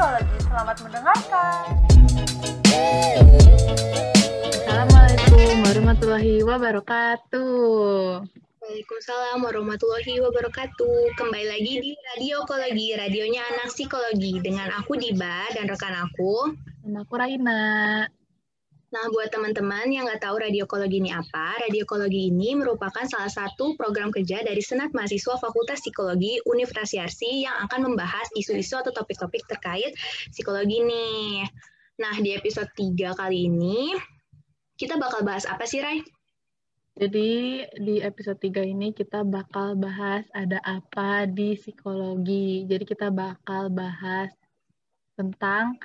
Psikologi. Selamat mendengarkan. Assalamualaikum warahmatullahi wabarakatuh. Waalaikumsalam warahmatullahi wabarakatuh. Kembali lagi di Radiokologi, radionya anak psikologi dengan aku Diba dan rekan aku. Dan aku Raina. Nah, buat teman-teman yang nggak tahu radiokologi ini apa, radiokologi ini merupakan salah satu program kerja dari Senat Mahasiswa Fakultas Psikologi Universitas Yarsi yang akan membahas isu-isu atau topik-topik terkait psikologi nih. Nah, di episode 3 kali ini, kita bakal bahas apa sih, Rai? Jadi di episode 3 ini kita bakal bahas ada apa di psikologi. Jadi kita bakal bahas tentang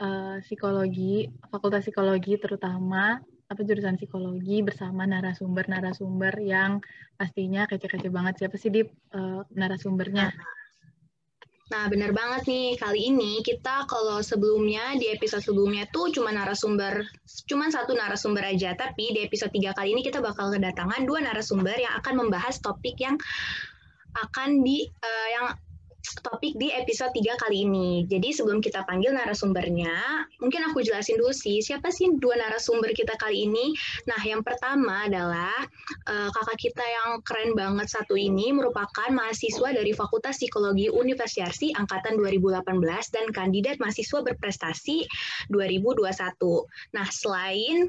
uh, psikologi, fakultas psikologi terutama apa jurusan psikologi bersama narasumber-narasumber yang pastinya kece-kece banget. Siapa sih di uh, narasumbernya? Nah, benar banget nih. Kali ini kita kalau sebelumnya di episode sebelumnya tuh cuma narasumber, cuma satu narasumber aja. Tapi di episode 3 kali ini kita bakal kedatangan dua narasumber yang akan membahas topik yang akan di uh, yang topik di episode 3 kali ini. Jadi sebelum kita panggil narasumbernya, mungkin aku jelasin dulu sih, siapa sih dua narasumber kita kali ini? Nah, yang pertama adalah uh, kakak kita yang keren banget satu ini merupakan mahasiswa dari Fakultas Psikologi Universitas angkatan 2018 dan kandidat mahasiswa berprestasi 2021. Nah, selain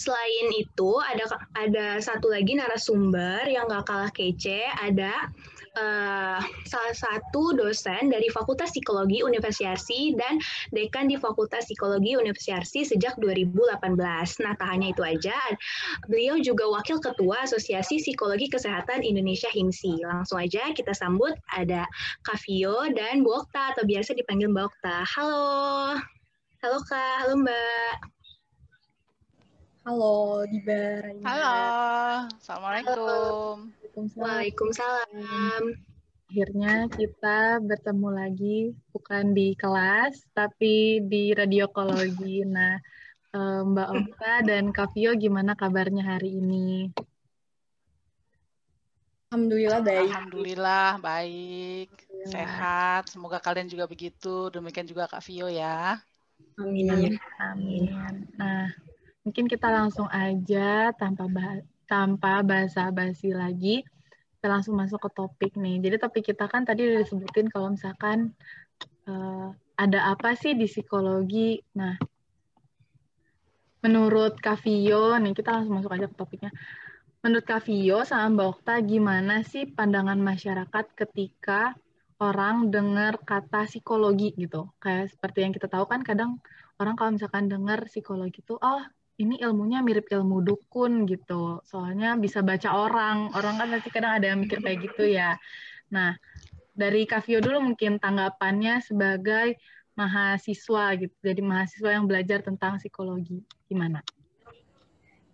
Selain itu ada ada satu lagi narasumber yang gak kalah kece, ada uh, salah satu dosen dari Fakultas Psikologi Universitas Yarsi dan dekan di Fakultas Psikologi Universitas Yarsi sejak 2018. Nah, tak hanya itu aja, beliau juga wakil ketua Asosiasi Psikologi Kesehatan Indonesia HIMSI. Langsung aja kita sambut ada Kavio dan Bu Okta atau biasa dipanggil Mbak Okta. Halo. Halo Kak, halo Mbak. Halo, Diba. Raina. Halo, Assalamualaikum. Waalaikumsalam. Akhirnya kita bertemu lagi, bukan di kelas, tapi di radiokologi. Nah, eh, Mbak Okta dan Kavio gimana kabarnya hari ini? Alhamdulillah baik. Alhamdulillah baik, sehat. Semoga kalian juga begitu. Demikian juga Kak Vio ya. Amin. Amin. Nah, mungkin kita langsung aja tanpa bah tanpa basa-basi lagi kita langsung masuk ke topik nih. Jadi topik kita kan tadi udah disebutin kalau misalkan uh, ada apa sih di psikologi? Nah menurut Kavio nih kita langsung masuk aja ke topiknya. Menurut Kavio sama Mbak Okta gimana sih pandangan masyarakat ketika orang dengar kata psikologi gitu? Kayak seperti yang kita tahu kan kadang orang kalau misalkan dengar psikologi itu oh ini ilmunya mirip ilmu dukun gitu. Soalnya bisa baca orang. Orang kan pasti kadang ada yang mikir kayak gitu ya. Nah, dari Kavio dulu mungkin tanggapannya sebagai mahasiswa gitu. Jadi mahasiswa yang belajar tentang psikologi. Gimana?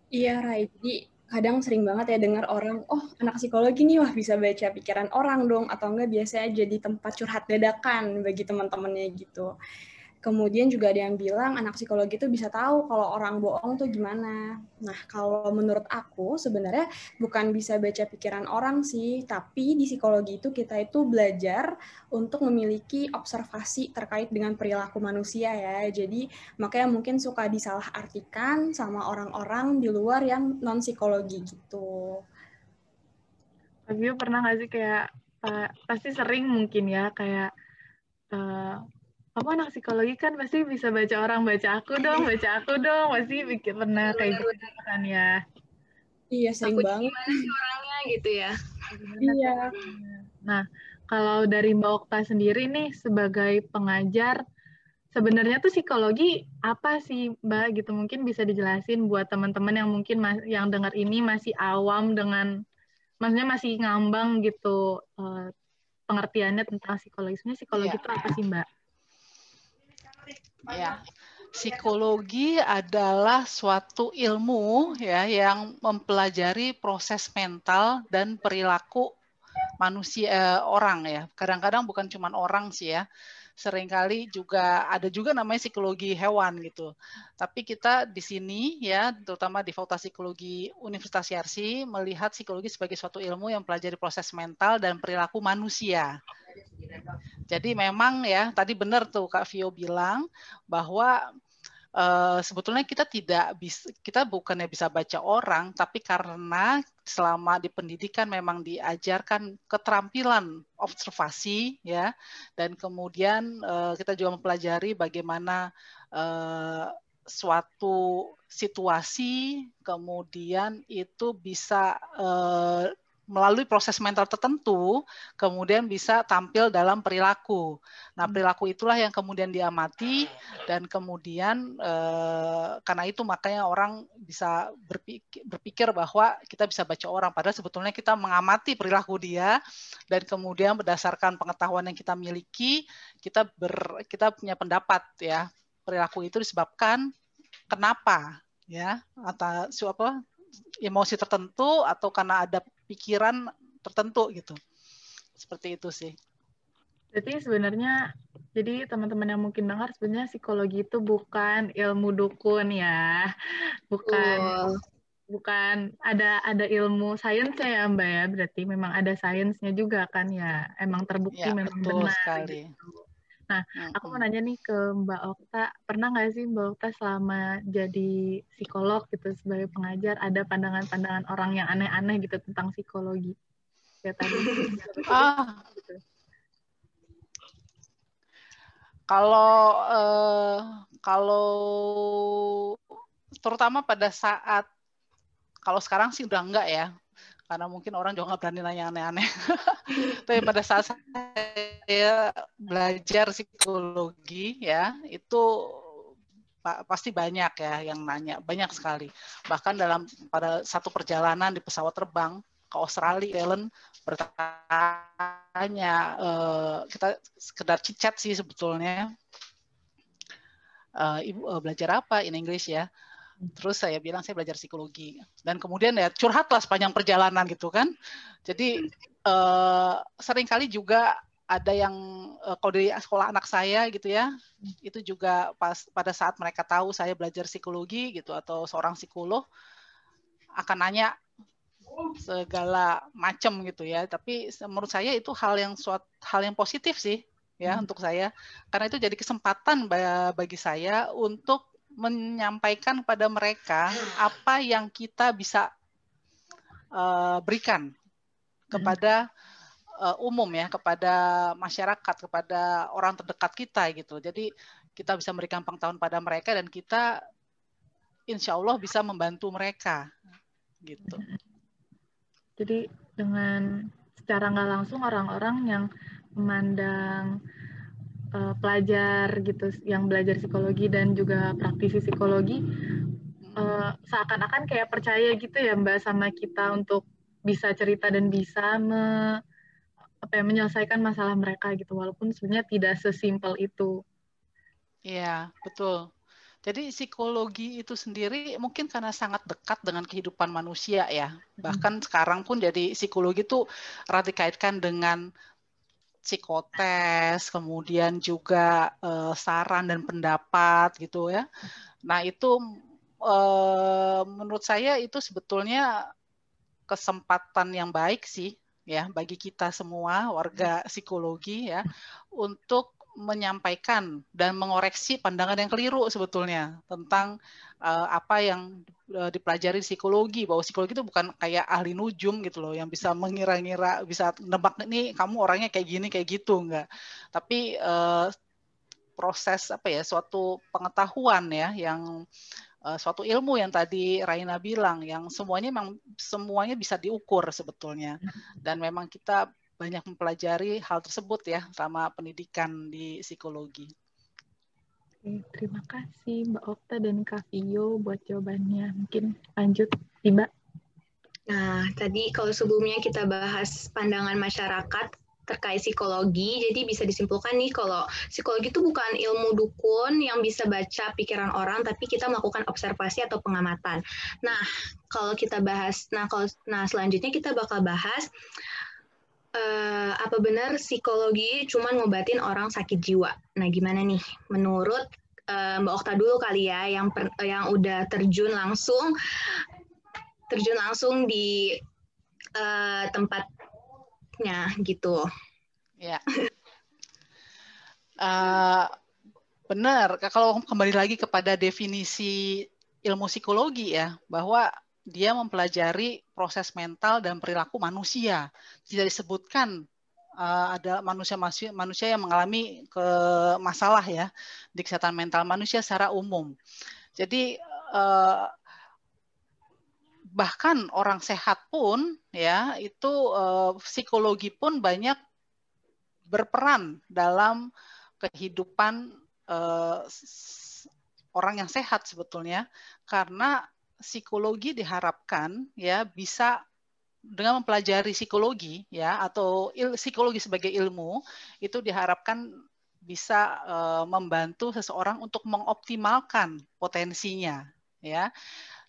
Iya, Rai. Kadang sering banget ya dengar orang, oh anak psikologi nih, wah bisa baca pikiran orang dong. Atau enggak biasanya jadi tempat curhat dadakan bagi teman-temannya gitu. Kemudian juga ada yang bilang anak psikologi itu bisa tahu kalau orang bohong tuh gimana. Nah, kalau menurut aku sebenarnya bukan bisa baca pikiran orang sih, tapi di psikologi itu kita itu belajar untuk memiliki observasi terkait dengan perilaku manusia ya. Jadi makanya mungkin suka disalahartikan sama orang-orang di luar yang non psikologi gitu. Tapi pernah nggak sih kayak uh, pasti sering mungkin ya kayak uh, kamu anak psikologi kan pasti bisa baca orang baca aku dong baca aku dong. Pasti bikin pernah kayak gitu kan ya. Iya sering Aku banget. gimana sih orangnya gitu ya. iya. Nah kalau dari Mbak Okta sendiri nih sebagai pengajar sebenarnya tuh psikologi apa sih Mbak gitu? Mungkin bisa dijelasin buat teman-teman yang mungkin yang dengar ini masih awam dengan maksudnya masih ngambang gitu uh, pengertiannya tentang psikologi. Sebenarnya psikologi itu apa sih Mbak? Ya, psikologi adalah suatu ilmu ya yang mempelajari proses mental dan perilaku manusia eh, orang ya. Kadang-kadang bukan cuma orang sih ya. Seringkali juga ada juga namanya psikologi hewan gitu. Tapi kita di sini ya, terutama di Fakultas Psikologi Universitas Yarsi melihat psikologi sebagai suatu ilmu yang mempelajari proses mental dan perilaku manusia. Jadi memang ya tadi benar tuh Kak Vio bilang bahwa uh, sebetulnya kita tidak bisa kita bukannya bisa baca orang tapi karena selama di pendidikan memang diajarkan keterampilan observasi ya. Dan kemudian uh, kita juga mempelajari bagaimana uh, suatu situasi kemudian itu bisa uh, melalui proses mental tertentu kemudian bisa tampil dalam perilaku. Nah, hmm. perilaku itulah yang kemudian diamati dan kemudian eh, karena itu makanya orang bisa berpikir, berpikir bahwa kita bisa baca orang padahal sebetulnya kita mengamati perilaku dia dan kemudian berdasarkan pengetahuan yang kita miliki kita ber kita punya pendapat ya. Perilaku itu disebabkan kenapa ya atau apa emosi tertentu atau karena ada pikiran tertentu gitu. Seperti itu sih. Jadi sebenarnya jadi teman-teman yang mungkin dengar sebenarnya psikologi itu bukan ilmu dukun ya. Bukan oh. bukan ada ada ilmu sainsnya ya Mbak ya. Berarti memang ada sainsnya juga kan ya. Emang terbukti ya, memang betul benar sekali. Gitu. Nah, aku mau nanya nih ke Mbak Okta, pernah nggak sih Mbak Okta selama jadi psikolog gitu sebagai pengajar ada pandangan-pandangan orang yang aneh-aneh gitu tentang psikologi? Ya tadi. Gitu. Kalau uh, kalau terutama pada saat kalau sekarang sih udah enggak ya karena mungkin orang juga nggak berani nanya aneh-aneh. Tapi pada saat saya belajar psikologi ya itu pasti banyak ya yang nanya, banyak sekali. Bahkan dalam pada satu perjalanan di pesawat terbang ke Australia, Ellen bertanya, uh, kita sekedar cicat sih sebetulnya. Uh, Ibu uh, belajar apa in English ya? Terus saya bilang saya belajar psikologi dan kemudian ya curhatlah sepanjang perjalanan gitu kan. Jadi uh, sering kali juga ada yang uh, kalau dari sekolah anak saya gitu ya, itu juga pas pada saat mereka tahu saya belajar psikologi gitu atau seorang psikolog akan nanya segala macam gitu ya. Tapi menurut saya itu hal yang suatu hal yang positif sih ya hmm. untuk saya karena itu jadi kesempatan bagi saya untuk menyampaikan kepada mereka apa yang kita bisa uh, berikan kepada uh, umum ya, kepada masyarakat, kepada orang terdekat kita gitu. Jadi kita bisa memberikan pengetahuan pada mereka dan kita insya Allah bisa membantu mereka gitu. Jadi dengan secara nggak langsung orang-orang yang memandang uh, pelajar gitu yang belajar psikologi dan juga praktisi psikologi uh, seakan-akan kayak percaya gitu ya Mbak sama kita untuk bisa cerita dan bisa me, apa ya, menyelesaikan masalah mereka gitu walaupun sebenarnya tidak sesimpel itu. Iya, betul. Jadi psikologi itu sendiri mungkin karena sangat dekat dengan kehidupan manusia ya. Bahkan hmm. sekarang pun jadi psikologi itu erat dikaitkan dengan psikotes, kemudian juga uh, saran dan pendapat gitu ya. Nah itu uh, menurut saya itu sebetulnya kesempatan yang baik sih ya bagi kita semua warga psikologi ya untuk menyampaikan dan mengoreksi pandangan yang keliru sebetulnya tentang uh, apa yang uh, dipelajari psikologi bahwa psikologi itu bukan kayak ahli nujum gitu loh yang bisa mengira-ngira bisa nebak nih kamu orangnya kayak gini kayak gitu. Enggak. Tapi uh, proses apa ya suatu pengetahuan ya yang suatu ilmu yang tadi Raina bilang yang semuanya memang semuanya bisa diukur sebetulnya. Dan memang kita banyak mempelajari hal tersebut ya sama pendidikan di psikologi. Oke, terima kasih Mbak Okta dan Kak Vio buat jawabannya. Mungkin lanjut, Mbak. Nah, tadi kalau sebelumnya kita bahas pandangan masyarakat terkait psikologi, jadi bisa disimpulkan nih kalau psikologi itu bukan ilmu dukun yang bisa baca pikiran orang, tapi kita melakukan observasi atau pengamatan. Nah, kalau kita bahas, nah kalau nah selanjutnya kita bakal bahas uh, apa benar psikologi cuma ngobatin orang sakit jiwa? Nah, gimana nih? Menurut uh, Mbak Okta dulu kali ya, yang per, yang udah terjun langsung terjun langsung di uh, tempatnya gitu. Ya. Uh, benar. Kalau kembali lagi kepada definisi ilmu psikologi ya, bahwa dia mempelajari proses mental dan perilaku manusia. Tidak disebutkan uh, ada manusia manusia yang mengalami ke masalah ya di kesehatan mental manusia secara umum. Jadi uh, bahkan orang sehat pun ya itu uh, psikologi pun banyak berperan dalam kehidupan uh, orang yang sehat sebetulnya karena psikologi diharapkan ya bisa dengan mempelajari psikologi ya atau il, psikologi sebagai ilmu itu diharapkan bisa uh, membantu seseorang untuk mengoptimalkan potensinya ya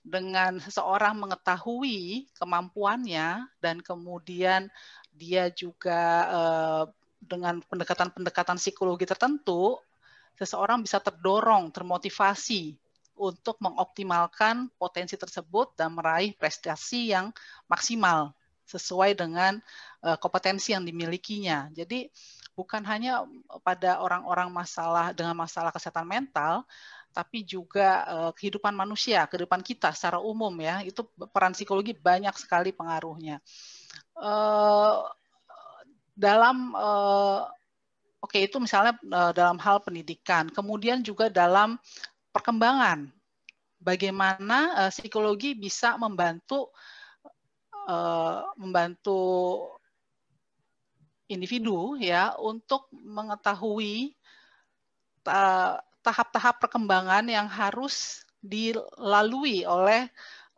dengan seseorang mengetahui kemampuannya dan kemudian dia juga eh, dengan pendekatan-pendekatan psikologi tertentu, seseorang bisa terdorong, termotivasi untuk mengoptimalkan potensi tersebut dan meraih prestasi yang maksimal sesuai dengan eh, kompetensi yang dimilikinya. Jadi bukan hanya pada orang-orang masalah dengan masalah kesehatan mental, tapi juga uh, kehidupan manusia, kehidupan kita secara umum ya, itu peran psikologi banyak sekali pengaruhnya. Uh, dalam oke itu misalnya dalam hal pendidikan, kemudian juga dalam perkembangan, bagaimana uh, psikologi bisa membantu uh, membantu individu ya untuk mengetahui tahap-tahap perkembangan yang harus dilalui oleh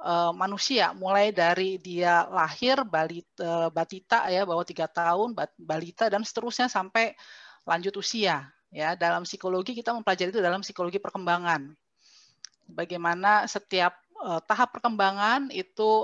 uh, manusia. Mulai dari dia lahir balita, batita ya bawah tiga tahun balita dan seterusnya sampai lanjut usia ya dalam psikologi kita mempelajari itu dalam psikologi perkembangan. Bagaimana setiap uh, tahap perkembangan itu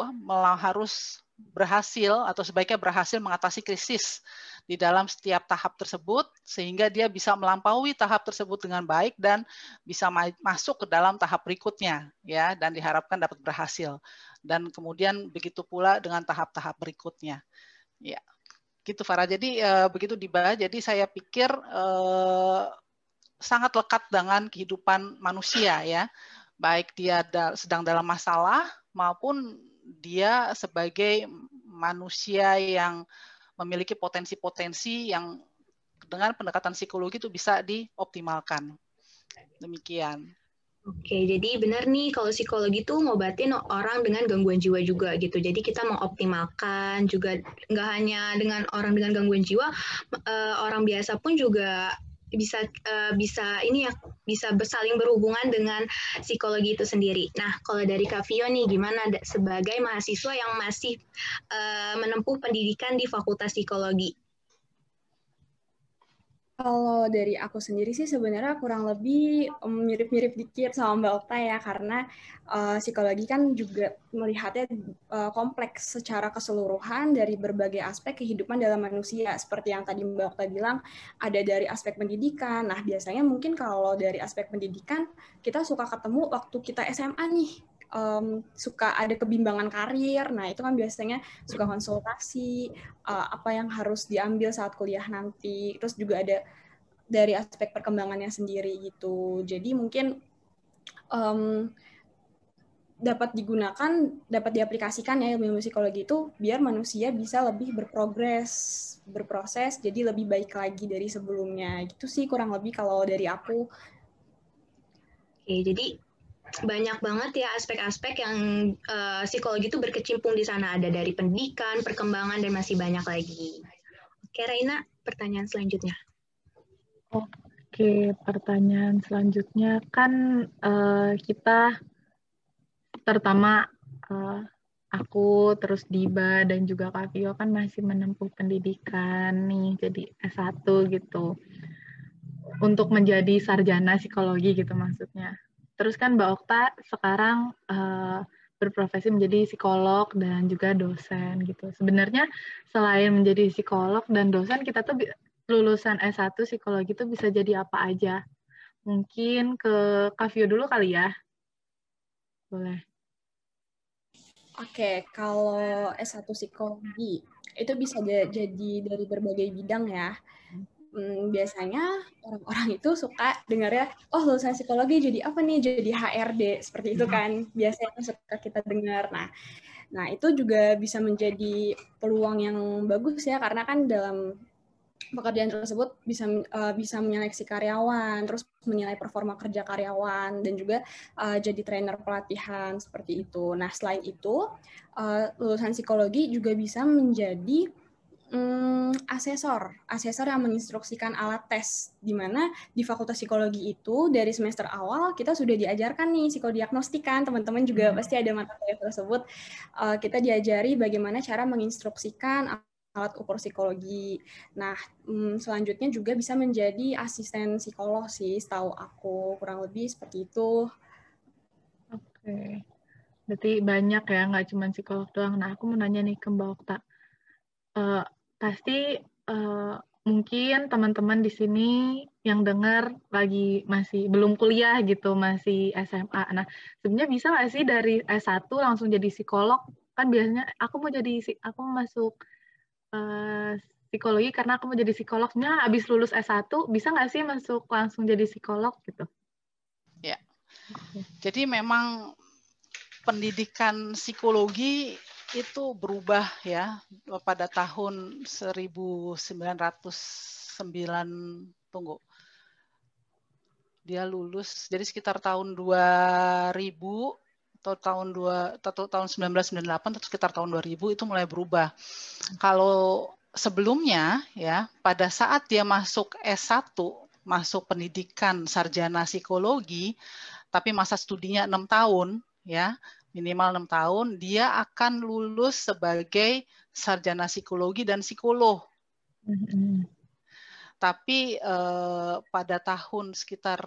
harus berhasil atau sebaiknya berhasil mengatasi krisis di dalam setiap tahap tersebut sehingga dia bisa melampaui tahap tersebut dengan baik dan bisa ma masuk ke dalam tahap berikutnya ya dan diharapkan dapat berhasil. Dan kemudian begitu pula dengan tahap-tahap berikutnya. Ya gitu Farah jadi uh, begitu dibahas jadi saya pikir uh, sangat lekat dengan kehidupan manusia ya baik dia da sedang dalam masalah maupun dia sebagai manusia yang memiliki potensi-potensi yang dengan pendekatan psikologi itu bisa dioptimalkan. Demikian. Oke, jadi benar nih kalau psikologi itu ngobatin orang dengan gangguan jiwa juga gitu. Jadi kita mengoptimalkan juga nggak hanya dengan orang dengan gangguan jiwa, eh, orang biasa pun juga bisa uh, bisa ini ya bisa bersaling berhubungan dengan psikologi itu sendiri. Nah, kalau dari Kak Vio nih gimana sebagai mahasiswa yang masih uh, menempuh pendidikan di Fakultas Psikologi? Kalau dari aku sendiri sih sebenarnya kurang lebih mirip-mirip dikit sama Mbak Okta ya karena uh, psikologi kan juga melihatnya uh, kompleks secara keseluruhan dari berbagai aspek kehidupan dalam manusia seperti yang tadi Mbak Okta bilang ada dari aspek pendidikan. Nah biasanya mungkin kalau dari aspek pendidikan kita suka ketemu waktu kita SMA nih um, suka ada kebimbangan karir. Nah, itu kan biasanya suka konsultasi uh, apa yang harus diambil saat kuliah nanti. Terus juga ada dari aspek perkembangannya sendiri gitu. Jadi mungkin um, dapat digunakan, dapat diaplikasikan ya ilmu psikologi itu biar manusia bisa lebih berprogres, berproses, jadi lebih baik lagi dari sebelumnya. Gitu sih kurang lebih kalau dari aku. Oke, jadi banyak banget ya aspek-aspek yang uh, psikologi itu berkecimpung di sana. Ada dari pendidikan, perkembangan, dan masih banyak lagi. Oke, Raina, pertanyaan selanjutnya. Oke, pertanyaan selanjutnya kan uh, kita terutama uh, aku terus Diba dan juga Kak Vio kan masih menempuh pendidikan nih jadi S1 gitu untuk menjadi sarjana psikologi gitu maksudnya. Terus kan Mbak Okta sekarang uh, berprofesi menjadi psikolog dan juga dosen gitu. Sebenarnya selain menjadi psikolog dan dosen, kita tuh lulusan S1 psikologi itu bisa jadi apa aja. Mungkin ke Kavio dulu kali ya. Boleh. Oke, kalau S1 psikologi itu bisa jadi dari berbagai bidang ya. Hmm, biasanya orang-orang itu suka dengar ya, oh lulusan psikologi jadi apa nih? Jadi HRD seperti itu hmm. kan. Biasanya suka kita dengar. Nah, nah itu juga bisa menjadi peluang yang bagus ya karena kan dalam pekerjaan tersebut bisa uh, bisa menyeleksi karyawan, terus menilai performa kerja karyawan dan juga uh, jadi trainer pelatihan seperti itu. Nah, selain itu, uh, lulusan psikologi juga bisa menjadi hmm, asesor, asesor yang menginstruksikan alat tes, di mana di Fakultas Psikologi itu dari semester awal kita sudah diajarkan nih psikodiagnostikan, teman-teman juga hmm. pasti ada mata kuliah tersebut, uh, kita diajari bagaimana cara menginstruksikan alat ukur psikologi. Nah, hmm, selanjutnya juga bisa menjadi asisten psikolog sih, setahu aku kurang lebih seperti itu. Oke, berarti banyak ya, nggak cuma psikolog doang. Nah, aku mau nanya nih ke Mbak Okta. Uh, pasti uh, mungkin teman-teman di sini yang dengar lagi masih belum kuliah gitu, masih SMA. Nah, sebenarnya bisa nggak sih dari S1 langsung jadi psikolog? Kan biasanya aku mau jadi aku masuk uh, psikologi karena aku mau jadi psikolognya habis lulus S1 bisa nggak sih masuk langsung jadi psikolog gitu? Ya. Jadi memang pendidikan psikologi itu berubah ya pada tahun 1909 tunggu dia lulus jadi sekitar tahun 2000 atau tahun dua atau tahun 1998 atau sekitar tahun 2000 itu mulai berubah. Kalau sebelumnya ya pada saat dia masuk S1 masuk pendidikan sarjana psikologi tapi masa studinya enam tahun ya minimal enam tahun, dia akan lulus sebagai sarjana psikologi dan psikolog. Mm-hmm. Tapi uh, pada tahun sekitar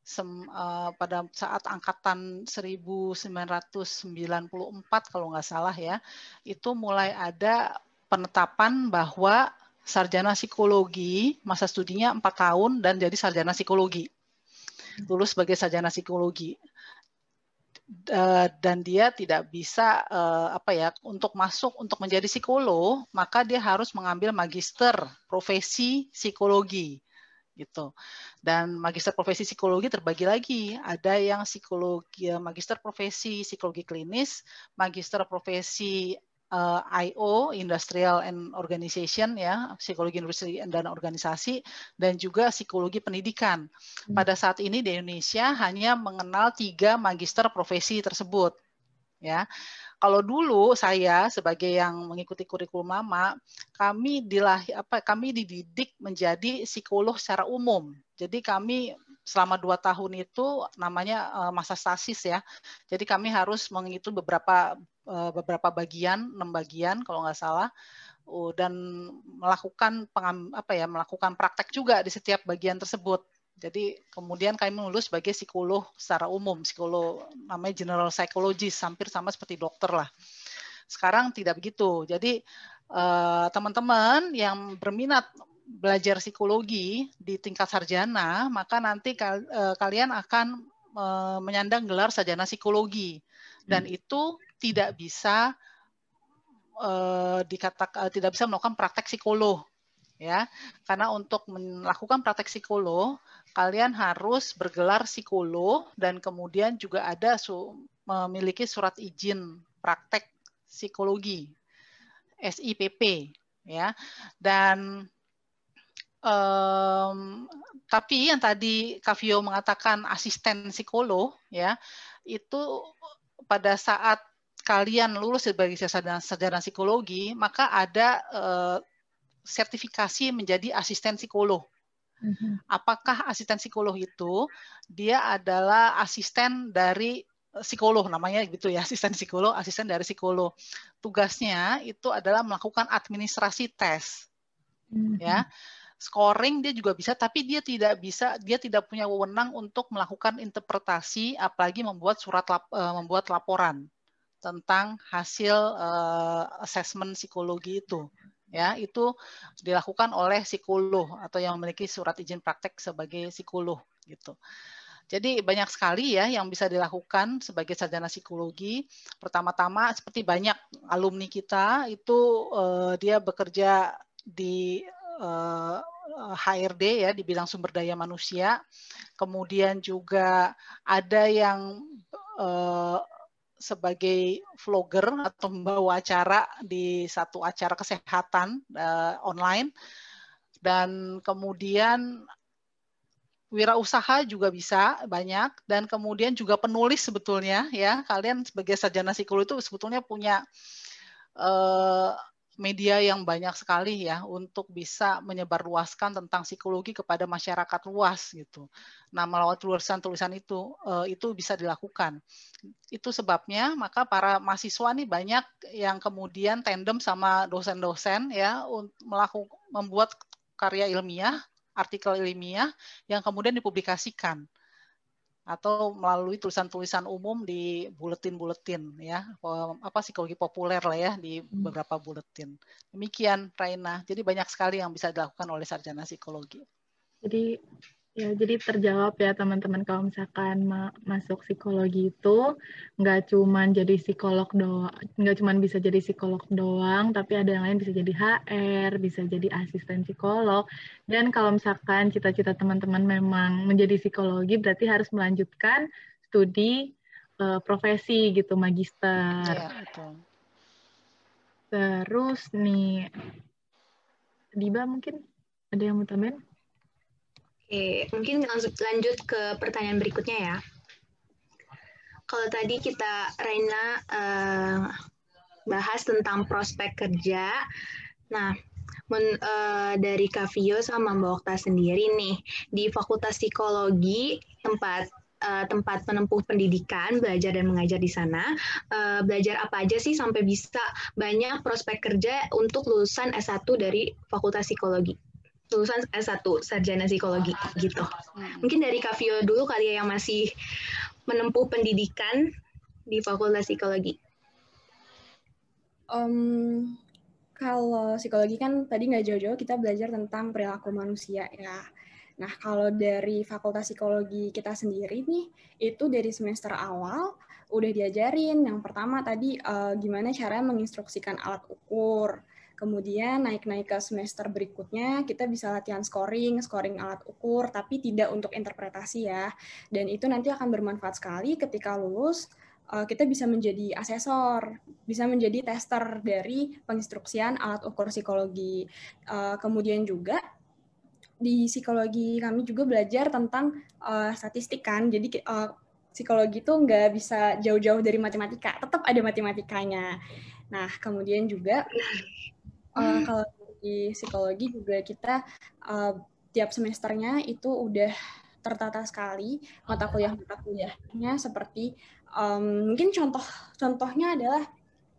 sem, uh, pada saat angkatan 1994 kalau nggak salah ya, itu mulai ada penetapan bahwa sarjana psikologi masa studinya empat tahun dan jadi sarjana psikologi lulus sebagai sarjana psikologi uh, dan dia tidak bisa uh, apa ya untuk masuk untuk menjadi psikolog maka dia harus mengambil magister profesi psikologi gitu. Dan magister profesi psikologi terbagi lagi. Ada yang psikologi magister profesi psikologi klinis magister profesi uh, eh, IO Industrial and Organization ya psikologi industri dan organisasi dan juga psikologi pendidikan. Hmm. Pada saat ini di Indonesia hanya mengenal tiga magister profesi tersebut ya. Kalau dulu saya sebagai yang mengikuti kurikulum lama, kami dilahi apa kami dididik menjadi psikolog secara umum. Jadi kami selama dua tahun itu namanya uh, masa stasis ya. Jadi kami harus mengikuti beberapa beberapa bagian, enam bagian kalau nggak salah, dan melakukan pengam, apa ya melakukan praktek juga di setiap bagian tersebut. Jadi kemudian kami lulus sebagai psikolog secara umum, psikolog namanya general psychologist, hampir sama seperti dokter lah. Sekarang tidak begitu. Jadi teman-teman uh, yang berminat belajar psikologi di tingkat sarjana, maka nanti uh, kalian akan menyandang gelar sarjana psikologi dan hmm. itu tidak bisa uh, dikatakan uh, tidak bisa melakukan praktek psikolog ya. Karena untuk melakukan praktek psikolog, kalian harus bergelar psikolog dan kemudian juga ada su memiliki surat izin praktek psikologi SIPP ya. Dan Um, tapi yang tadi Kavio mengatakan asisten psikolog ya itu pada saat kalian lulus sebagai sarjana, sarjana psikologi maka ada uh, sertifikasi menjadi asisten psikolog. Mm-hmm. Apakah asisten psikolog itu dia adalah asisten dari psikolog namanya gitu ya asisten psikolog asisten dari psikolog tugasnya itu adalah melakukan administrasi tes mm-hmm. ya scoring dia juga bisa tapi dia tidak bisa dia tidak punya wewenang untuk melakukan interpretasi apalagi membuat surat lap, uh, membuat laporan tentang hasil uh, assessment psikologi itu ya itu dilakukan oleh psikolog atau yang memiliki surat izin praktek sebagai psikolog gitu. Jadi banyak sekali ya yang bisa dilakukan sebagai sarjana psikologi. Pertama-tama seperti banyak alumni kita itu uh, dia bekerja di uh, HRD ya di bidang sumber daya manusia. Kemudian juga ada yang uh, sebagai vlogger atau membawa acara di satu acara kesehatan uh, online. Dan kemudian wirausaha juga bisa banyak. Dan kemudian juga penulis sebetulnya ya. Kalian sebagai sarjana psikologi itu sebetulnya punya uh, media yang banyak sekali ya untuk bisa menyebarluaskan tentang psikologi kepada masyarakat luas gitu. Nah, melalui tulisan-tulisan itu eh, itu bisa dilakukan. Itu sebabnya maka para mahasiswa nih banyak yang kemudian tandem sama dosen-dosen ya untuk melakukan membuat karya ilmiah, artikel ilmiah yang kemudian dipublikasikan atau melalui tulisan-tulisan umum di buletin-buletin ya. Apa psikologi populer lah ya di hmm. beberapa buletin. Demikian Raina. Jadi banyak sekali yang bisa dilakukan oleh sarjana psikologi. Jadi Ya, jadi terjawab ya teman-teman kalau misalkan ma masuk psikologi itu nggak cuma jadi psikolog doang, nggak cuma bisa jadi psikolog doang, tapi ada yang lain bisa jadi HR, bisa jadi asisten psikolog. Dan kalau misalkan cita-cita teman-teman memang menjadi psikologi, berarti harus melanjutkan studi uh, profesi gitu, magister. Ya, betul. Terus nih, Diba mungkin ada yang mau tambahin? Oke, mungkin langsung lanjut ke pertanyaan berikutnya ya. Kalau tadi kita Reina uh, bahas tentang prospek kerja, nah men, uh, dari Kavio sama Mbak Okta sendiri nih di Fakultas Psikologi tempat uh, tempat penempuh pendidikan, belajar dan mengajar di sana. Uh, belajar apa aja sih sampai bisa banyak prospek kerja untuk lulusan S1 dari Fakultas Psikologi? Lulusan S1 sarjana psikologi gitu. Hmm. Mungkin dari Kavio dulu kali ya yang masih menempuh pendidikan di Fakultas Psikologi. Um, kalau psikologi kan tadi nggak jauh-jauh kita belajar tentang perilaku manusia ya. Nah kalau dari Fakultas Psikologi kita sendiri nih, itu dari semester awal udah diajarin. Yang pertama tadi uh, gimana cara menginstruksikan alat ukur Kemudian naik-naik ke semester berikutnya kita bisa latihan scoring, scoring alat ukur, tapi tidak untuk interpretasi ya. Dan itu nanti akan bermanfaat sekali ketika lulus eh, kita bisa menjadi asesor, bisa menjadi tester dari penginstruksian alat ukur psikologi. Eh, kemudian juga di psikologi kami juga belajar tentang uh, statistik kan, jadi psikologi itu nggak bisa jauh-jauh dari matematika, tetap ada matematikanya. Nah, kemudian juga uh, kalau di psikologi juga kita uh, tiap semesternya itu udah tertata sekali mata kuliah mata kuliahnya seperti um, mungkin contoh contohnya adalah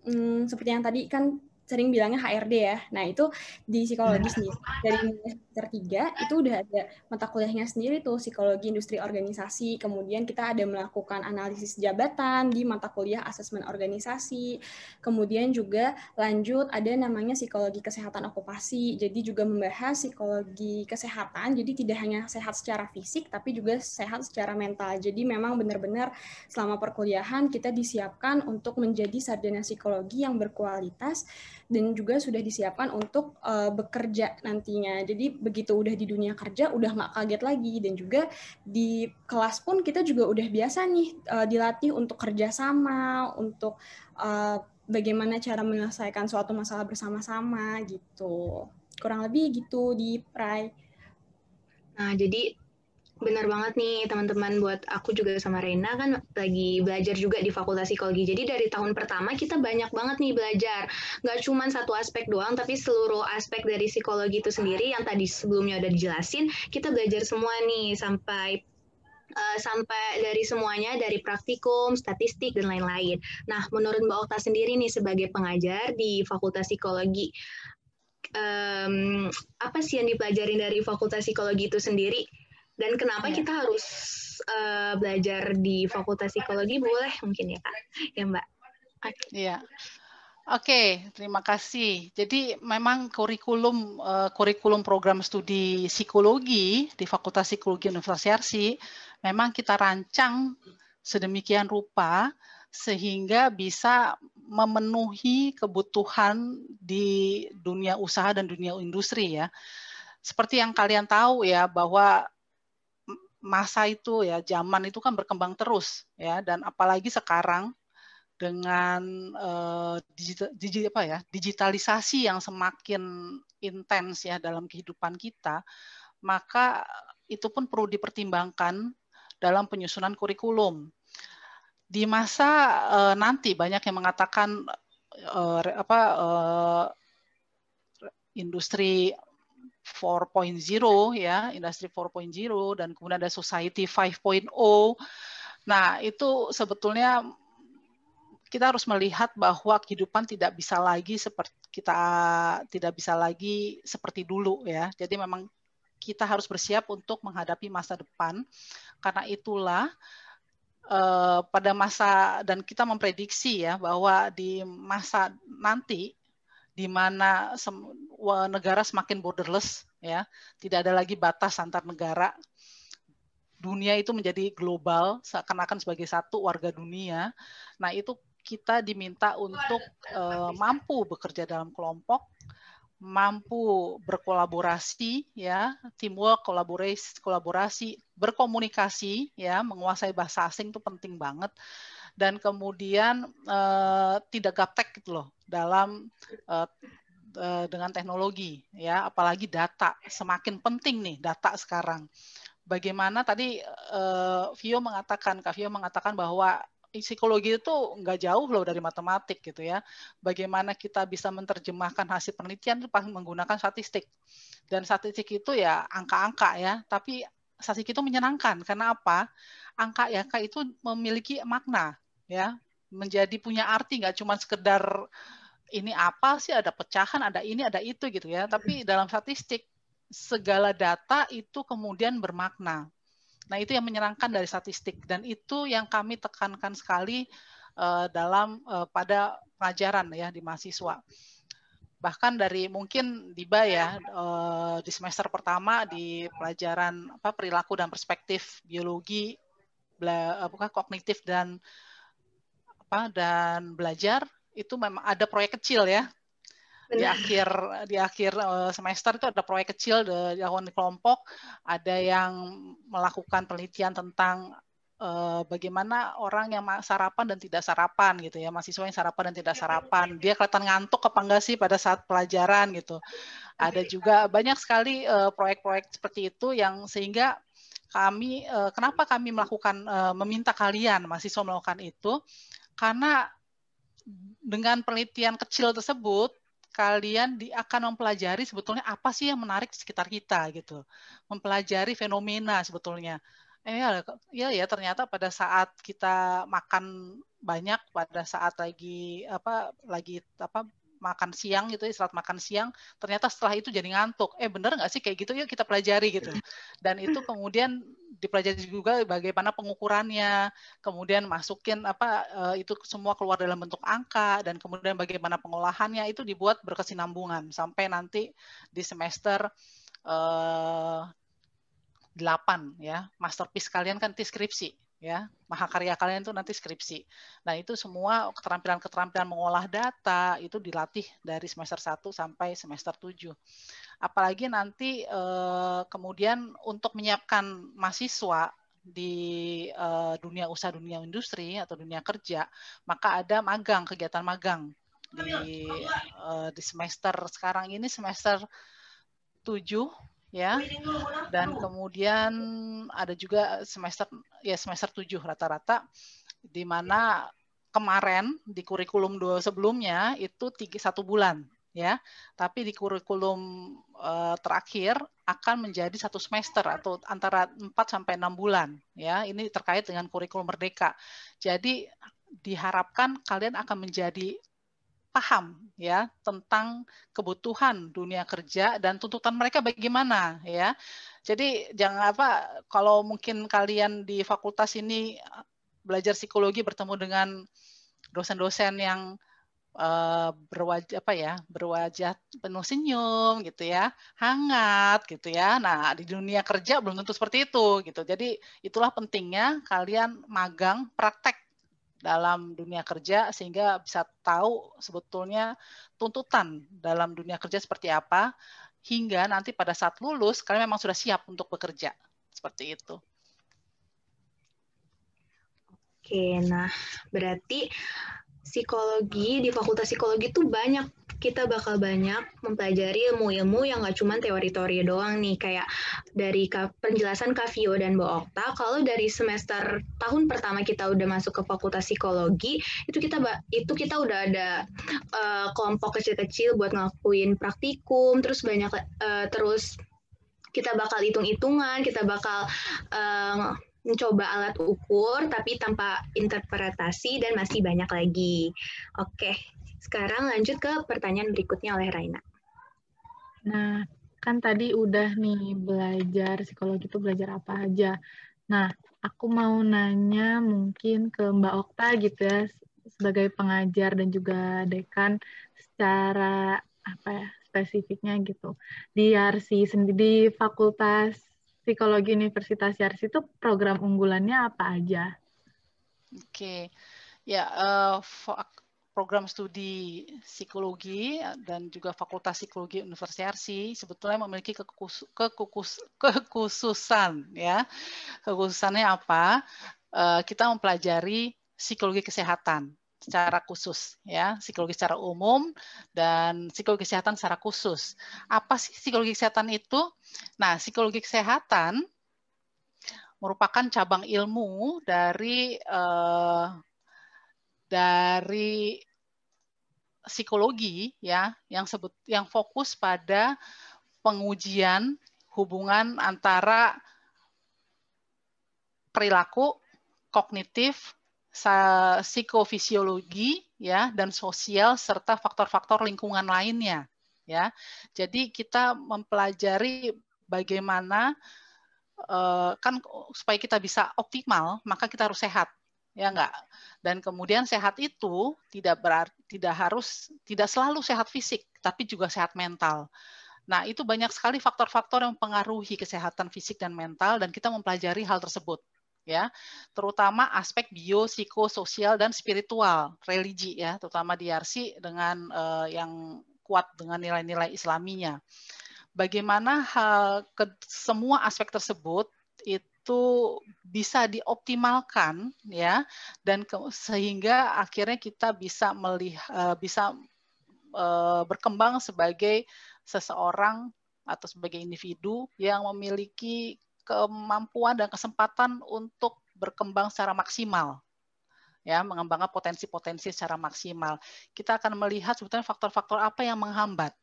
um, seperti yang tadi kan sering bilangnya HRD ya. Nah, itu di psikologi sendiri. Dari semester 3 itu udah ada mata kuliahnya sendiri tuh psikologi industri organisasi. Kemudian kita ada melakukan analisis jabatan di mata kuliah asesmen organisasi. Kemudian juga lanjut ada namanya psikologi kesehatan okupasi. Jadi juga membahas psikologi kesehatan. Jadi tidak hanya sehat secara fisik tapi juga sehat secara mental. Jadi memang benar-benar selama perkuliahan kita disiapkan untuk menjadi sarjana psikologi yang berkualitas dan juga sudah disiapkan untuk uh, bekerja nantinya. Jadi begitu udah di dunia kerja udah nggak kaget lagi dan juga di kelas pun kita juga udah biasa nih uh, dilatih untuk kerjasama, untuk uh, bagaimana cara menyelesaikan suatu masalah bersama-sama gitu. Kurang lebih gitu di Prai. Nah, jadi Benar banget nih teman-teman buat aku juga sama Rena kan lagi belajar juga di Fakultas Psikologi. Jadi dari tahun pertama kita banyak banget nih belajar. Nggak cuma satu aspek doang, tapi seluruh aspek dari psikologi itu sendiri yang tadi sebelumnya udah dijelasin, kita belajar semua nih sampai uh, sampai dari semuanya dari praktikum, statistik dan lain-lain. Nah, menurut Mbak Okta sendiri nih sebagai pengajar di Fakultas Psikologi, um, apa sih yang dipelajarin dari Fakultas Psikologi itu sendiri? Dan kenapa ya. kita harus uh, belajar di Fakultas Psikologi? Boleh mungkin ya Kak, ya Mbak. Iya. Oke, okay, terima kasih. Jadi memang kurikulum uh, kurikulum program studi psikologi di Fakultas Psikologi Universitas Yarsi memang kita rancang sedemikian rupa sehingga bisa memenuhi kebutuhan di dunia usaha dan dunia industri ya seperti yang kalian tahu ya bahwa masa itu ya zaman itu kan berkembang terus ya dan apalagi sekarang dengan uh, digital, digital apa ya digitalisasi yang semakin intens ya dalam kehidupan kita maka itu pun perlu dipertimbangkan dalam penyusunan kurikulum. Di masa uh, nanti banyak yang mengatakan uh, apa uh, industri 4.0 ya, industri 4.0 dan kemudian ada society 5.0. Nah, itu sebetulnya kita harus melihat bahwa kehidupan tidak bisa lagi seperti kita tidak bisa lagi seperti dulu ya. Jadi memang kita harus bersiap untuk menghadapi masa depan. Karena itulah eh, pada masa dan kita memprediksi ya bahwa di masa nanti di mana negara semakin borderless ya. Tidak ada lagi batas antar negara. Dunia itu menjadi global seakan-akan sebagai satu warga dunia. Nah itu kita diminta untuk uh, mampu bekerja dalam kelompok mampu berkolaborasi ya. Teamwork kolaborasi kolaborasi berkomunikasi ya. Menguasai bahasa asing itu penting banget dan kemudian uh, tidak gaptek gitu loh dalam uh, uh, dengan teknologi ya apalagi data semakin penting nih data sekarang bagaimana tadi uh, Vio mengatakan Kak Vio mengatakan bahwa psikologi itu nggak jauh loh dari matematik gitu ya. Bagaimana kita bisa menerjemahkan hasil penelitian itu menggunakan statistik. Dan statistik itu ya angka-angka ya, tapi statistik itu menyenangkan karena apa? Angka ya angka itu memiliki makna ya menjadi punya arti nggak cuma sekedar ini apa sih ada pecahan ada ini ada itu gitu ya. Tapi dalam statistik segala data itu kemudian bermakna. Nah itu yang menyenangkan dari statistik. Dan itu yang kami tekankan sekali uh, dalam uh, pada pelajaran ya di mahasiswa. Bahkan dari mungkin Diba ya uh, di semester pertama di pelajaran apa perilaku dan perspektif biologi apa kognitif dan apa dan belajar itu memang ada proyek kecil ya. Di akhir di akhir eh, semester itu ada proyek kecil dilakukan di kelompok. Ada yang melakukan penelitian tentang uh, bagaimana orang yang sarapan dan tidak sarapan gitu ya. Mahasiswa yang sarapan dan tidak sarapan. Dia kelihatan ngantuk apa enggak sih pada saat pelajaran gitu. Ada juga banyak sekali eh, proyek-proyek seperti itu yang sehingga kami uh, kenapa kami melakukan uh, meminta kalian mahasiswa melakukan itu karena dengan penelitian kecil tersebut kalian di, akan mempelajari sebetulnya apa sih yang menarik di sekitar kita gitu. Mempelajari fenomena sebetulnya. Eh, ya, ya ya ternyata pada saat kita makan banyak pada saat lagi apa lagi apa makan siang gitu istirahat makan siang ternyata setelah itu jadi ngantuk. Eh bener nggak sih kayak gitu? Yuk kita pelajari gitu. Dan itu kemudian dipelajari juga bagaimana pengukurannya, kemudian masukin apa uh, itu semua keluar dalam bentuk angka dan kemudian bagaimana pengolahannya itu dibuat berkesinambungan. Sampai nanti di semester eh, 8 ya. Masterpiece kalian kan deskripsi ya mahakarya kalian itu nanti skripsi. Nah itu semua keterampilan-keterampilan mengolah data itu dilatih dari semester 1 sampai semester 7 apalagi nanti uh, kemudian untuk menyiapkan mahasiswa di uh, dunia usaha, dunia industri atau dunia kerja, maka ada magang, kegiatan magang di uh, di semester sekarang ini semester 7 ya. Dan kemudian ada juga semester ya semester 7 rata-rata di mana kemarin di kurikulum dua sebelumnya itu tiga satu bulan ya. Tapi di kurikulum uh, terakhir akan menjadi satu semester atau antara 4 sampai enam bulan ya. Ini terkait dengan kurikulum merdeka. Jadi diharapkan kalian akan menjadi paham ya tentang kebutuhan dunia kerja dan tuntutan mereka bagaimana ya. Jadi jangan apa kalau mungkin kalian di fakultas ini belajar psikologi bertemu dengan dosen-dosen yang uh, berwajah apa ya berwajah penuh senyum gitu ya hangat gitu ya. Nah di dunia kerja belum tentu seperti itu gitu. Jadi itulah pentingnya kalian magang praktek dalam dunia kerja sehingga bisa tahu sebetulnya tuntutan dalam dunia kerja seperti apa hingga nanti pada saat lulus kalian memang sudah siap untuk bekerja. Seperti itu. Oke, nah berarti psikologi di fakultas psikologi itu banyak. Kita bakal banyak mempelajari ilmu-ilmu yang gak cuma teori-teori doang nih. Kayak dari penjelasan Kavio dan Mbak Okta kalau dari semester tahun pertama kita udah masuk ke fakultas psikologi itu kita itu kita udah ada uh, kelompok kecil-kecil buat ngelakuin praktikum terus banyak uh, terus kita bakal hitung-hitungan kita bakal uh, mencoba alat ukur tapi tanpa interpretasi dan masih banyak lagi. Oke, sekarang lanjut ke pertanyaan berikutnya oleh Raina. Nah, kan tadi udah nih belajar psikologi itu belajar apa aja. Nah, aku mau nanya mungkin ke Mbak Okta gitu ya sebagai pengajar dan juga dekan secara apa ya spesifiknya gitu di RC sendiri di Fakultas Psikologi Universitas Yarsi itu program unggulannya apa aja? Oke, ya uh, program studi psikologi dan juga Fakultas Psikologi Universitas Yarsi sebetulnya memiliki kekhususan ya. Kekhususannya apa? Uh, kita mempelajari psikologi kesehatan secara khusus ya. Psikologi secara umum dan psikologi kesehatan secara khusus. Apa sih psikologi kesehatan itu? Nah psikologi kesehatan merupakan cabang ilmu dari uh, dari psikologi ya yang sebut yang fokus pada pengujian hubungan antara perilaku kognitif psikofisiologi ya dan sosial serta faktor-faktor lingkungan lainnya ya. Jadi kita mempelajari bagaimana eh, kan supaya kita bisa optimal maka kita harus sehat ya enggak dan kemudian sehat itu tidak berarti tidak harus tidak selalu sehat fisik tapi juga sehat mental. Nah, itu banyak sekali faktor-faktor yang mempengaruhi kesehatan fisik dan mental dan kita mempelajari hal tersebut ya terutama aspek biopsikososial dan spiritual religi ya terutama di RC dengan uh, yang kuat dengan nilai-nilai islaminya. Bagaimana hal ke semua aspek tersebut itu bisa dioptimalkan ya dan ke, sehingga akhirnya kita bisa melihat uh, bisa uh, berkembang sebagai seseorang atau sebagai individu yang memiliki kemampuan dan kesempatan untuk berkembang secara maksimal ya mengembangkan potensi-potensi secara maksimal. Kita akan melihat sebetulnya faktor-faktor apa yang menghambat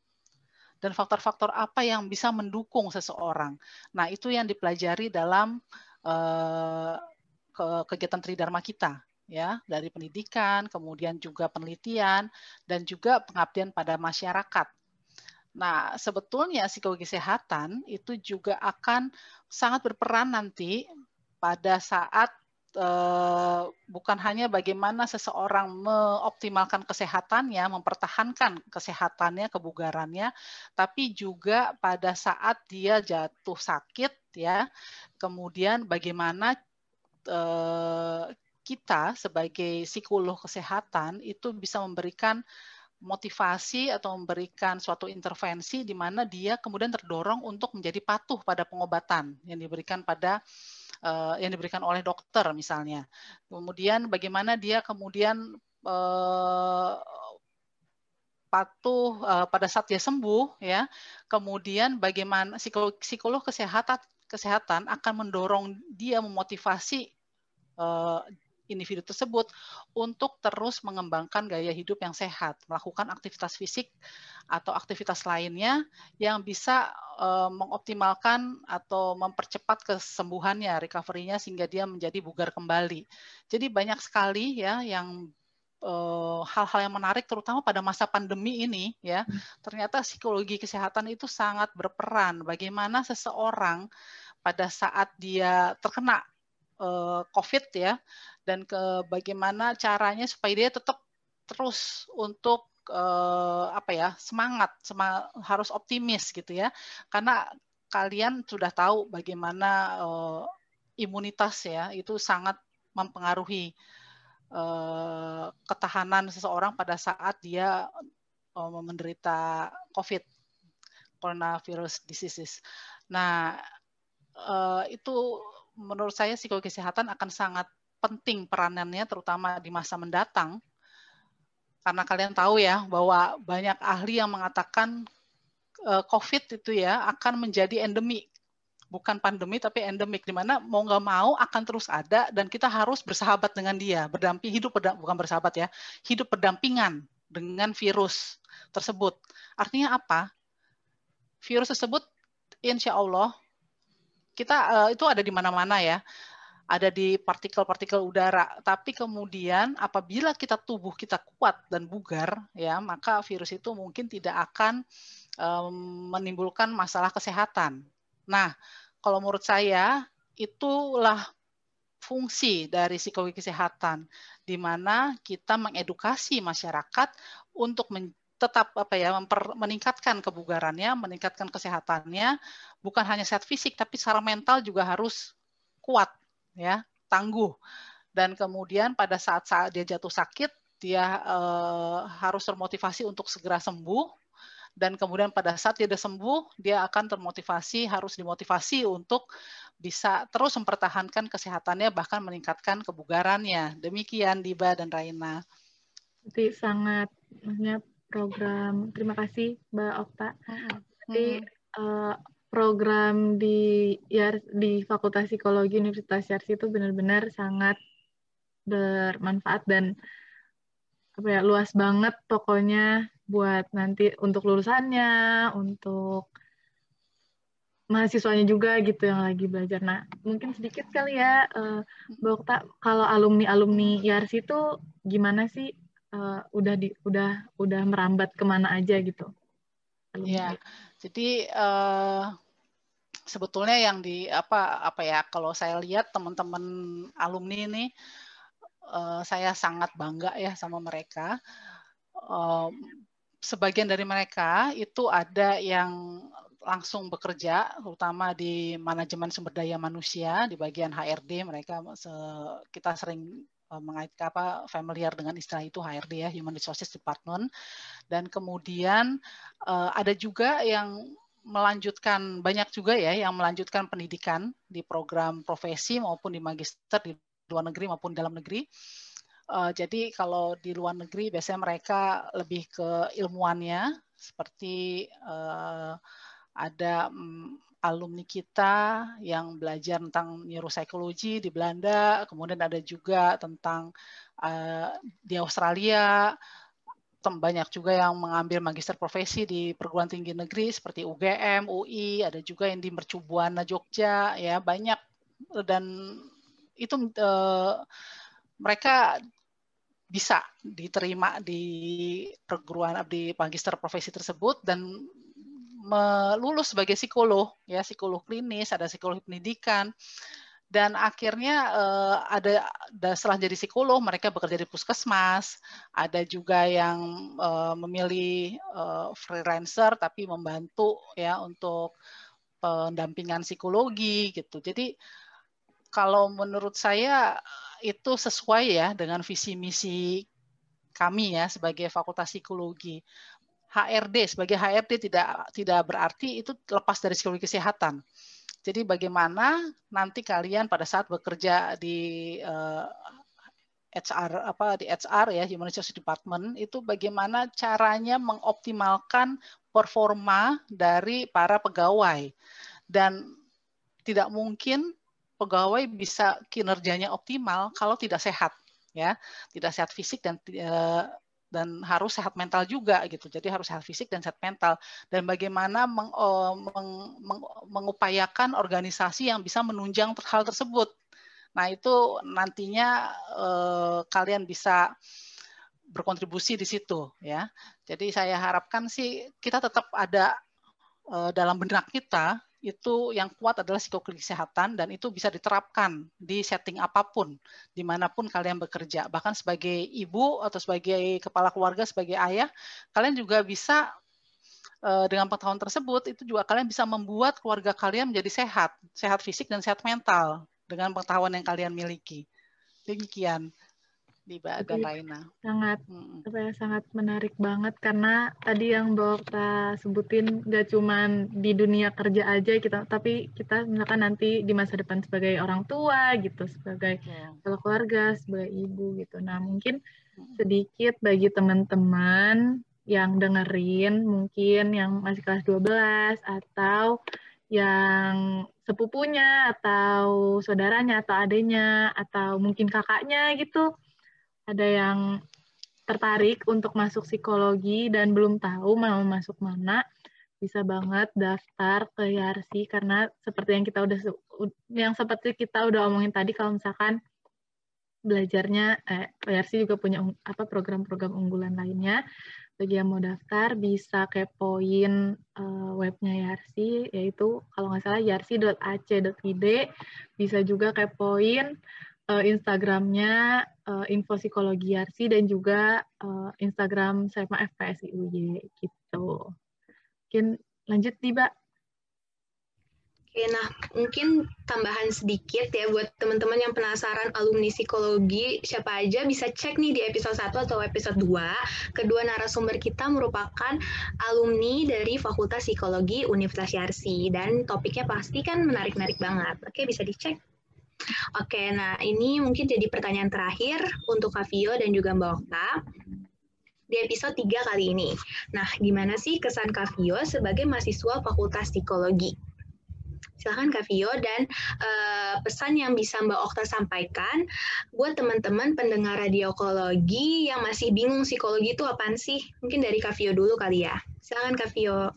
dan faktor-faktor apa yang bisa mendukung seseorang. Nah, itu yang dipelajari dalam uh, kegiatan tridharma kita ya, dari pendidikan, kemudian juga penelitian dan juga pengabdian pada masyarakat. Nah, sebetulnya psikologi kesehatan itu juga akan sangat berperan nanti pada saat eh, bukan hanya bagaimana seseorang mengoptimalkan kesehatannya, mempertahankan kesehatannya, kebugarannya, tapi juga pada saat dia jatuh sakit ya, kemudian bagaimana eh, kita sebagai psikolog kesehatan itu bisa memberikan motivasi atau memberikan suatu intervensi di mana dia kemudian terdorong untuk menjadi patuh pada pengobatan yang diberikan pada uh, yang diberikan oleh dokter misalnya. Kemudian bagaimana dia kemudian uh, patuh uh, pada saat dia sembuh ya. Kemudian bagaimana psikolog, kesehatan kesehatan akan mendorong dia memotivasi individu tersebut untuk terus mengembangkan gaya hidup yang sehat, melakukan aktivitas fisik atau aktivitas lainnya yang bisa uh, mengoptimalkan atau mempercepat kesembuhannya, recovery-nya sehingga dia menjadi bugar kembali. Jadi banyak sekali ya yang eh, hal-hal yang menarik terutama pada masa pandemi ini ya ternyata psikologi kesehatan itu sangat berperan bagaimana seseorang pada saat dia terkena uh, COVID ya dan ke bagaimana caranya supaya dia tetap terus untuk uh, apa ya semangat, semangat harus optimis gitu ya karena kalian sudah tahu bagaimana uh, imunitas ya itu sangat mempengaruhi uh, ketahanan seseorang pada saat dia uh, menderita COVID. coronavirus diseases. Nah, uh, itu menurut saya psikologi kesehatan akan sangat penting peranannya terutama di masa mendatang. Karena kalian tahu ya bahwa banyak ahli yang mengatakan uh, COVID itu ya akan menjadi endemik bukan pandemi tapi endemik di mana mau nggak mau akan terus ada dan kita harus bersahabat dengan dia. Berdamping hidup bukan bersahabat ya hidup berdampingan dengan virus tersebut. Artinya apa? Virus tersebut insya Allah kita uh, itu ada di mana-mana ya ada di partikel-partikel udara. Tapi kemudian apabila kita tubuh kita kuat dan bugar, ya maka virus itu mungkin tidak akan um, menimbulkan masalah kesehatan. Nah, kalau menurut saya itulah fungsi dari psikologi kesehatan, di mana kita mengedukasi masyarakat untuk men tetap apa ya memper, meningkatkan kebugarannya, meningkatkan kesehatannya, bukan hanya sehat fisik tapi secara mental juga harus kuat ya, tangguh. Dan kemudian pada saat-saat dia jatuh sakit, dia eh, harus termotivasi untuk segera sembuh dan kemudian pada saat dia sudah sembuh, dia akan termotivasi, harus dimotivasi untuk bisa terus mempertahankan kesehatannya, bahkan meningkatkan kebugarannya. Demikian Diba dan Raina. Jadi sangat program terima kasih Mbak Okta. Jadi uh, program di ya di Fakultas Psikologi Universitas Yarsi itu benar-benar sangat bermanfaat dan apa ya luas banget pokoknya buat nanti untuk lulusannya, untuk mahasiswanya juga gitu yang lagi belajar. Nah, mungkin sedikit kali ya, uh, Mbak Okta, kalau alumni-alumni YARS itu gimana sih? Uh, udah di udah udah merambat ke mana aja gitu? Iya, jadi uh, sebetulnya yang di apa apa ya kalau saya lihat teman-teman alumni ini uh, saya sangat bangga ya sama mereka. Uh, sebagian dari mereka itu ada yang langsung bekerja, terutama di manajemen sumber daya manusia di bagian HRD. Mereka kita sering eh, mengaitkan apa familiar dengan istilah itu HRD ya Human Resources Department. Dan kemudian eh, ada juga yang melanjutkan banyak juga ya yang melanjutkan pendidikan di program profesi maupun di magister di luar negeri maupun dalam negeri. Uh, jadi kalau di luar negeri biasanya mereka lebih ke ilmuannya seperti ada um, alumni kita yang belajar tentang neuropsikologi di Belanda, kemudian ada juga tentang uh, di Australia, banyak juga yang mengambil magister profesi di perguruan tinggi negeri seperti UGM, UI, ada juga yang di Mercubuana Jogja, ya banyak. Dan itu uh, mereka bisa diterima di perguruan di magister profesi tersebut dan melulus sebagai psikolog ya psikolog klinis ada psikolog pendidikan. Dan akhirnya uh, ada, setelah jadi psikolog mereka bekerja di puskesmas. Ada juga yang uh, memilih uh, freelancer tapi membantu ya untuk pendampingan psikologi gitu. Jadi kalau menurut saya itu sesuai ya dengan visi misi kami ya sebagai Fakultas Psikologi. HRD sebagai HRD tidak tidak berarti itu lepas dari psikologi kesehatan. Jadi bagaimana nanti kalian pada saat bekerja di uh, eh, HR apa di HR ya Human Resources Department itu bagaimana caranya mengoptimalkan performa dari para pegawai dan tidak mungkin pegawai bisa kinerjanya optimal kalau tidak sehat ya tidak sehat fisik dan eh, dan harus sehat mental juga gitu. Jadi harus sehat fisik dan sehat mental. Dan bagaimana meng, eh, meng, meng, mengupayakan organisasi yang bisa menunjang hal tersebut. Nah itu nantinya eh, kalian bisa berkontribusi di situ ya. Jadi saya harapkan sih kita tetap ada eh, dalam benak kita itu yang kuat adalah psikologi kesehatan dan itu bisa diterapkan di setting apa pun, di mana pun kalian bekerja. Bahkan sebagai ibu atau sebagai kepala keluarga, sebagai ayah, kalian juga bisa eh, dengan pengetahuan tersebut itu juga kalian bisa membuat keluarga kalian menjadi sehat, sehat fisik dan sehat mental dengan pengetahuan yang kalian miliki. Demikian. Diba dan Raina. Sangat hmm. apa ya sangat menarik banget karena tadi yang Mbak Okta sebutin gak cuman di dunia kerja aja kita tapi kita misalkan nanti di masa depan sebagai orang tua gitu, sebagai kepala keluarga, sebagai ibu gitu. Nah, mungkin sedikit bagi teman-teman yang dengerin mungkin yang masih kelas 12 atau yang sepupunya atau saudaranya atau adiknya atau mungkin kakaknya gitu ada yang tertarik untuk masuk psikologi dan belum tahu mau masuk mana bisa banget daftar ke Yarsi. Karena seperti yang kita udah yang seperti kita udah omongin tadi kalau misalkan belajarnya eh Yarsi juga punya apa program-program unggulan lainnya. Bagi yang mau daftar bisa kepoin uh, webnya Yarsi yaitu kalau nggak salah yarsi.ac.id bisa juga kepoin uh, Instagramnya uh, info psikologi Yarsi dan juga uh, Instagram SMA FPSIUY gitu. Mungkin lanjut nih, Mbak. Oke, nah mungkin tambahan sedikit ya buat teman-teman yang penasaran alumni psikologi, siapa aja bisa cek nih di episode 1 atau episode 2. Kedua narasumber kita merupakan alumni dari Fakultas Psikologi Universitas Yarsi dan topiknya pasti kan menarik-menarik banget. Oke, bisa dicek. Oke, nah ini mungkin jadi pertanyaan terakhir untuk Kavio dan juga Mbak Okta di episode 3 kali ini. Nah, gimana sih kesan Kavio sebagai mahasiswa Fakultas Psikologi? Silahkan Kak Vio dan uh, pesan yang bisa Mbak Okta sampaikan buat teman-teman pendengar radiokologi yang masih bingung psikologi itu apaan sih? Mungkin dari Kak Vio dulu kali ya. Silahkan Kak Vio.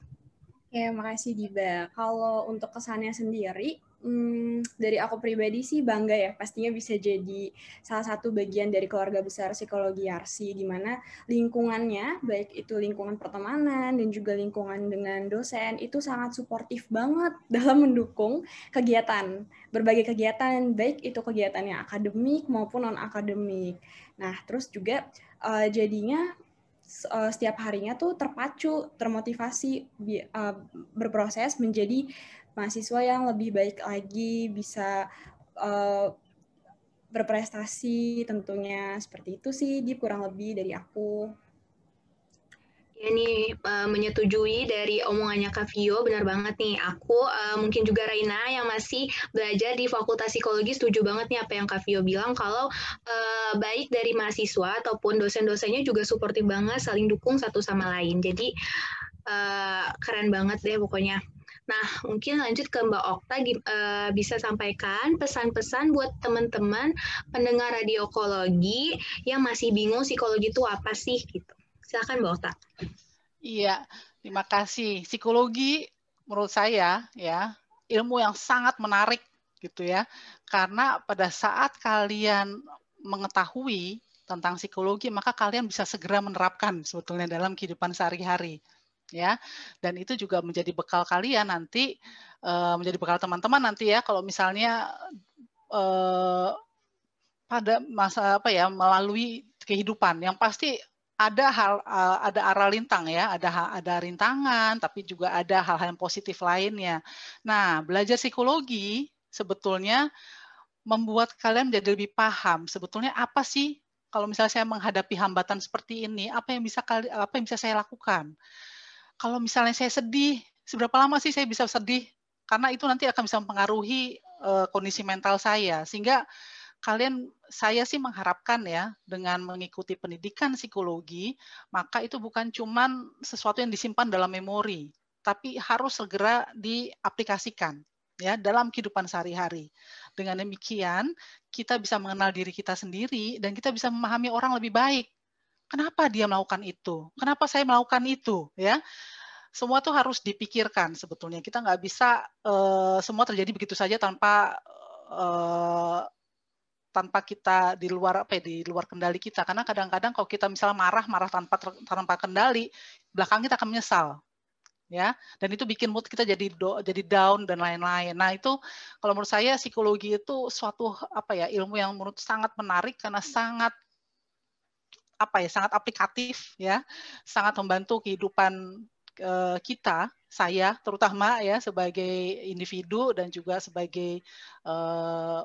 Oke, makasih Diba. Kalau untuk kesannya sendiri, Hmm, dari aku pribadi sih bangga ya, pastinya bisa jadi salah satu bagian dari keluarga besar psikologi Yarsi, di mana lingkungannya, baik itu lingkungan pertemanan dan juga lingkungan dengan dosen, itu sangat suportif banget dalam mendukung kegiatan, berbagai kegiatan, baik itu kegiatan yang akademik maupun non-akademik. Nah, terus juga uh, jadinya uh, setiap harinya tuh terpacu, termotivasi uh, berproses menjadi mahasiswa yang lebih baik lagi, bisa uh, berprestasi tentunya. Seperti itu sih, di kurang lebih dari aku. Ya nih, uh, menyetujui dari omongannya Kak Vio, benar banget nih. Aku, uh, mungkin juga Raina yang masih belajar di Fakultas Psikologi, setuju banget nih apa yang Kak Vio bilang, kalau uh, baik dari mahasiswa ataupun dosen-dosennya juga suportif banget, saling dukung satu sama lain. Jadi, uh, keren banget deh pokoknya. Nah, mungkin lanjut ke Mbak Okta uh, bisa sampaikan pesan-pesan buat teman-teman pendengar radiokologi yang masih bingung psikologi itu apa sih gitu. Silakan Mbak Okta. Iya, terima kasih. Psikologi menurut saya ya ilmu yang sangat menarik gitu ya. Karena pada saat kalian mengetahui tentang psikologi, maka kalian bisa segera menerapkan sebetulnya dalam kehidupan sehari-hari ya. Dan itu juga menjadi bekal kalian nanti uh, menjadi bekal teman-teman nanti ya kalau misalnya uh, pada masa apa ya melalui kehidupan. Yang pasti ada hal uh, ada arah lintang ya ada ada rintangan tapi juga ada hal-hal yang positif lainnya. Nah belajar psikologi sebetulnya membuat kalian menjadi lebih paham sebetulnya apa sih kalau misalnya saya menghadapi hambatan seperti ini apa yang bisa apa yang bisa saya lakukan kalau misalnya saya sedih, seberapa lama sih saya bisa sedih? Karena itu nanti akan bisa mempengaruhi uh, kondisi mental saya. Sehingga kalian, saya sih mengharapkan ya, dengan mengikuti pendidikan psikologi, maka itu bukan cuma sesuatu yang disimpan dalam memori, tapi harus segera diaplikasikan ya dalam kehidupan sehari-hari. Dengan demikian, kita bisa mengenal diri kita sendiri dan kita bisa memahami orang lebih baik Kenapa dia melakukan itu? Kenapa saya melakukan itu? Ya, semua tuh harus dipikirkan sebetulnya. Kita nggak bisa uh, semua terjadi begitu saja tanpa uh, tanpa kita di luar apa ya, di luar kendali kita. Karena kadang-kadang kalau kita misalnya marah, marah tanpa tanpa kendali, belakang kita akan menyesal ya dan itu bikin mood kita jadi do, jadi down dan lain-lain. Nah itu kalau menurut saya psikologi itu suatu apa ya ilmu yang menurut sangat menarik karena sangat apa ya sangat aplikatif ya, sangat membantu kehidupan uh, kita, saya terutama ya sebagai individu dan juga sebagai uh,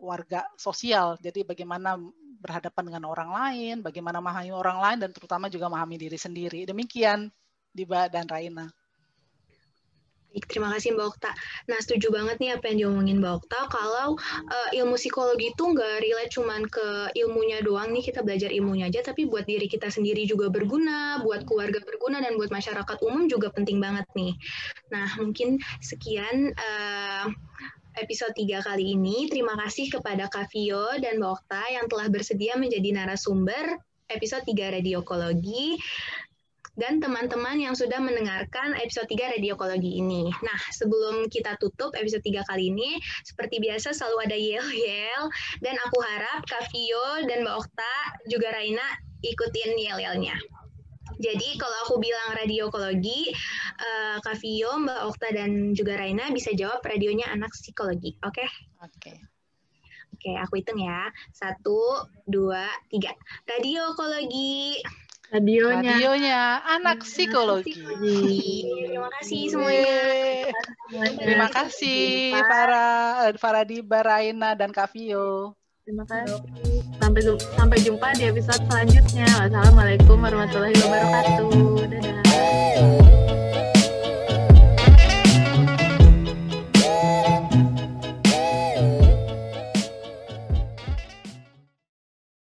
warga sosial. Jadi bagaimana berhadapan dengan orang lain, bagaimana memahami orang lain, dan terutama juga memahami diri sendiri. Demikian, Diba dan Raina. Terima kasih Mbak Okta. Nah, setuju banget nih apa yang diomongin Mbak Okta. Kalau uh, ilmu psikologi itu nggak relate cuman ke ilmunya doang nih, kita belajar ilmunya aja, tapi buat diri kita sendiri juga berguna, buat keluarga berguna, dan buat masyarakat umum juga penting banget nih. Nah, mungkin sekian uh, episode 3 kali ini. Terima kasih kepada Kak Vio dan Mbak Okta yang telah bersedia menjadi narasumber episode 3 Radiokologi dan teman-teman yang sudah mendengarkan episode 3 Radiokologi ini. Nah, sebelum kita tutup episode 3 kali ini, seperti biasa selalu ada yel-yel, dan aku harap Kak Vio dan Mbak Okta, juga Raina, ikutin yel-yelnya. Jadi kalau aku bilang radiokologi, uh, Kak Vio, Mbak Okta, dan juga Raina bisa jawab radionya anak psikologi. Oke? Okay? Oke. Okay. Oke, aku hitung ya. Satu, dua, tiga. Radiokologi. Radionya. Radionya anak psikologi. Terima kasih semuanya. Terima kasih para para di Baraina dan Kavio. Terima kasih. Sampai sampai jumpa di episode selanjutnya. Wassalamualaikum warahmatullahi wabarakatuh. Dadah.